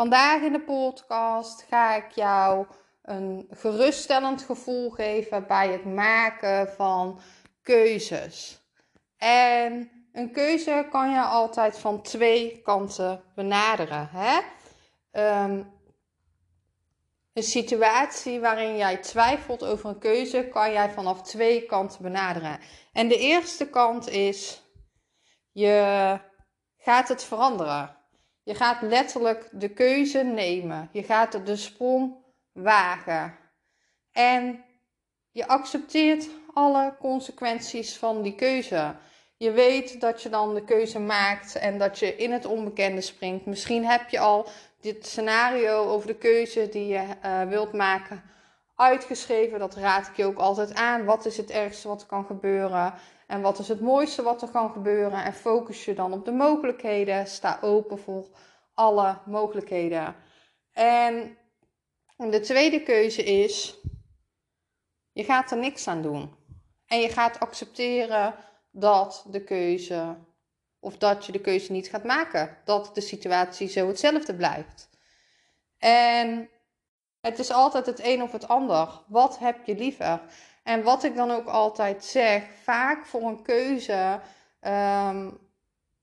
Vandaag in de podcast ga ik jou een geruststellend gevoel geven bij het maken van keuzes. En een keuze kan je altijd van twee kanten benaderen. Hè? Ehm, een situatie waarin jij twijfelt over een keuze, kan jij vanaf twee kanten benaderen. En de eerste kant is: je gaat het veranderen. Je gaat letterlijk de keuze nemen. Je gaat de sprong wagen. En je accepteert alle consequenties van die keuze. Je weet dat je dan de keuze maakt en dat je in het onbekende springt. Misschien heb je al dit scenario over de keuze die je uh, wilt maken uitgeschreven. Dat raad ik je ook altijd aan. Wat is het ergste wat kan gebeuren? En wat is het mooiste wat er kan gebeuren? En focus je dan op de mogelijkheden. Sta open voor alle mogelijkheden. En de tweede keuze is: je gaat er niks aan doen. En je gaat accepteren dat de keuze, of dat je de keuze niet gaat maken. Dat de situatie zo hetzelfde blijft. En het is altijd het een of het ander. Wat heb je liever? En wat ik dan ook altijd zeg, vaak voor een keuze um,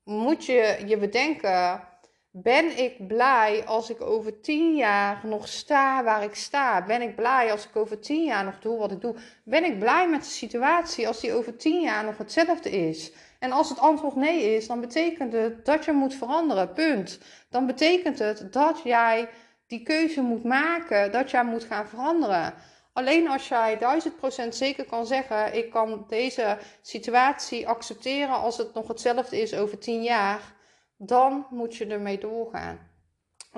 moet je je bedenken: ben ik blij als ik over tien jaar nog sta waar ik sta? Ben ik blij als ik over tien jaar nog doe wat ik doe? Ben ik blij met de situatie als die over tien jaar nog hetzelfde is? En als het antwoord nee is, dan betekent het dat je moet veranderen. Punt. Dan betekent het dat jij die keuze moet maken, dat jij moet gaan veranderen. Alleen als jij duizend procent zeker kan zeggen: ik kan deze situatie accepteren als het nog hetzelfde is over tien jaar, dan moet je ermee doorgaan.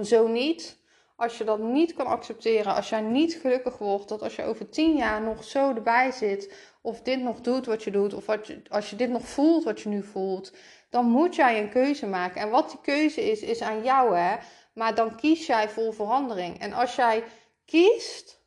Zo niet, als je dat niet kan accepteren, als jij niet gelukkig wordt, dat als je over tien jaar nog zo erbij zit, of dit nog doet wat je doet, of als je dit nog voelt wat je nu voelt, dan moet jij een keuze maken. En wat die keuze is, is aan jou hè. Maar dan kies jij voor verandering. En als jij kiest,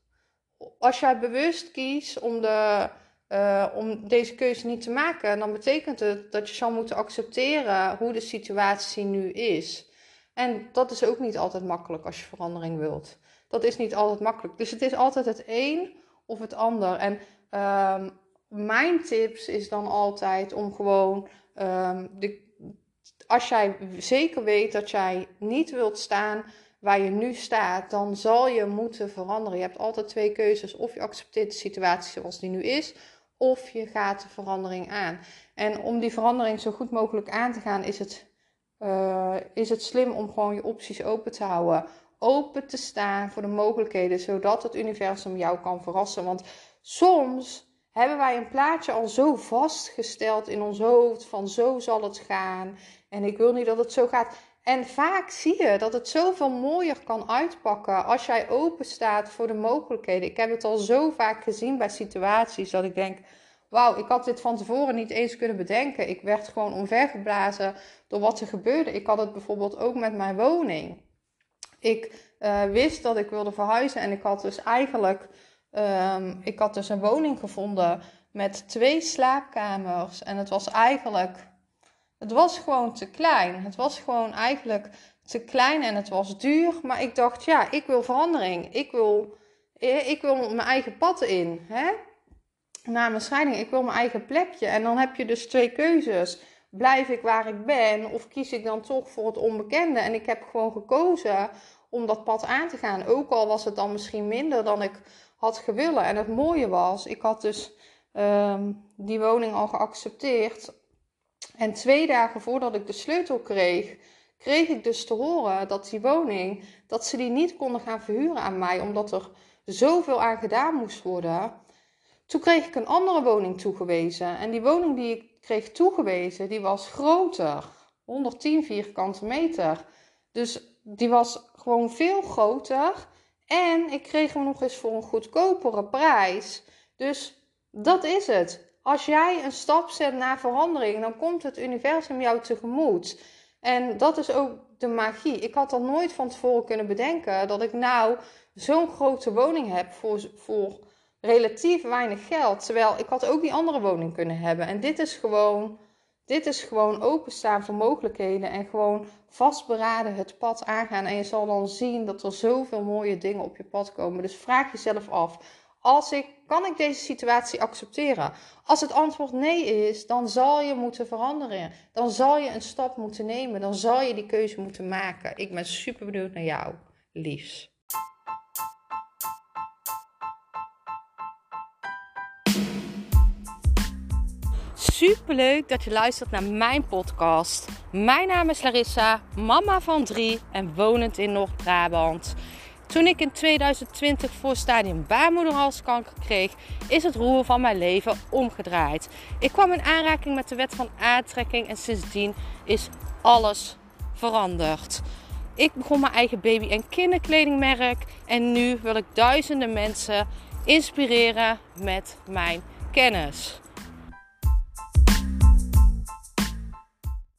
als jij bewust kiest om, de, uh, om deze keuze niet te maken, dan betekent het dat je zal moeten accepteren hoe de situatie nu is. En dat is ook niet altijd makkelijk als je verandering wilt. Dat is niet altijd makkelijk. Dus het is altijd het een of het ander. En um, mijn tips is dan altijd om gewoon um, de, als jij zeker weet dat jij niet wilt staan waar je nu staat, dan zal je moeten veranderen. Je hebt altijd twee keuzes. Of je accepteert de situatie zoals die nu is, of je gaat de verandering aan. En om die verandering zo goed mogelijk aan te gaan, is het, uh, is het slim om gewoon je opties open te houden. Open te staan voor de mogelijkheden, zodat het universum jou kan verrassen. Want soms hebben wij een plaatje al zo vastgesteld in ons hoofd van zo zal het gaan. En ik wil niet dat het zo gaat. En vaak zie je dat het zoveel mooier kan uitpakken als jij open staat voor de mogelijkheden. Ik heb het al zo vaak gezien bij situaties dat ik denk: wauw, ik had dit van tevoren niet eens kunnen bedenken. Ik werd gewoon omvergeblazen door wat er gebeurde. Ik had het bijvoorbeeld ook met mijn woning. Ik uh, wist dat ik wilde verhuizen en ik had dus eigenlijk um, ik had dus een woning gevonden met twee slaapkamers en het was eigenlijk het was gewoon te klein. Het was gewoon eigenlijk te klein en het was duur. Maar ik dacht, ja, ik wil verandering. Ik wil, eh, ik wil mijn eigen pad in. Hè? Na mijn scheiding, ik wil mijn eigen plekje. En dan heb je dus twee keuzes. Blijf ik waar ik ben of kies ik dan toch voor het onbekende? En ik heb gewoon gekozen om dat pad aan te gaan. Ook al was het dan misschien minder dan ik had gewillen. En het mooie was, ik had dus um, die woning al geaccepteerd en twee dagen voordat ik de sleutel kreeg, kreeg ik dus te horen dat die woning, dat ze die niet konden gaan verhuren aan mij, omdat er zoveel aan gedaan moest worden. Toen kreeg ik een andere woning toegewezen. En die woning die ik kreeg toegewezen, die was groter. 110 vierkante meter. Dus die was gewoon veel groter. En ik kreeg hem nog eens voor een goedkopere prijs. Dus dat is het. Als jij een stap zet naar verandering, dan komt het universum jou tegemoet. En dat is ook de magie. Ik had al nooit van tevoren kunnen bedenken dat ik nou zo'n grote woning heb voor, voor relatief weinig geld. Terwijl ik had ook die andere woning kunnen hebben. En dit is gewoon, dit is gewoon openstaan voor mogelijkheden en gewoon vastberaden het pad aangaan. En je zal dan zien dat er zoveel mooie dingen op je pad komen. Dus vraag jezelf af. Als ik, kan ik deze situatie accepteren? Als het antwoord nee is, dan zal je moeten veranderen. Dan zal je een stap moeten nemen. Dan zal je die keuze moeten maken. Ik ben super benieuwd naar jou, liefs. Super leuk dat je luistert naar mijn podcast. Mijn naam is Larissa, mama van drie en wonend in Noord-Brabant. Toen ik in 2020 voor stadium baarmoederhalskanker kreeg, is het roer van mijn leven omgedraaid. Ik kwam in aanraking met de wet van aantrekking en sindsdien is alles veranderd. Ik begon mijn eigen baby- en kinderkledingmerk en nu wil ik duizenden mensen inspireren met mijn kennis.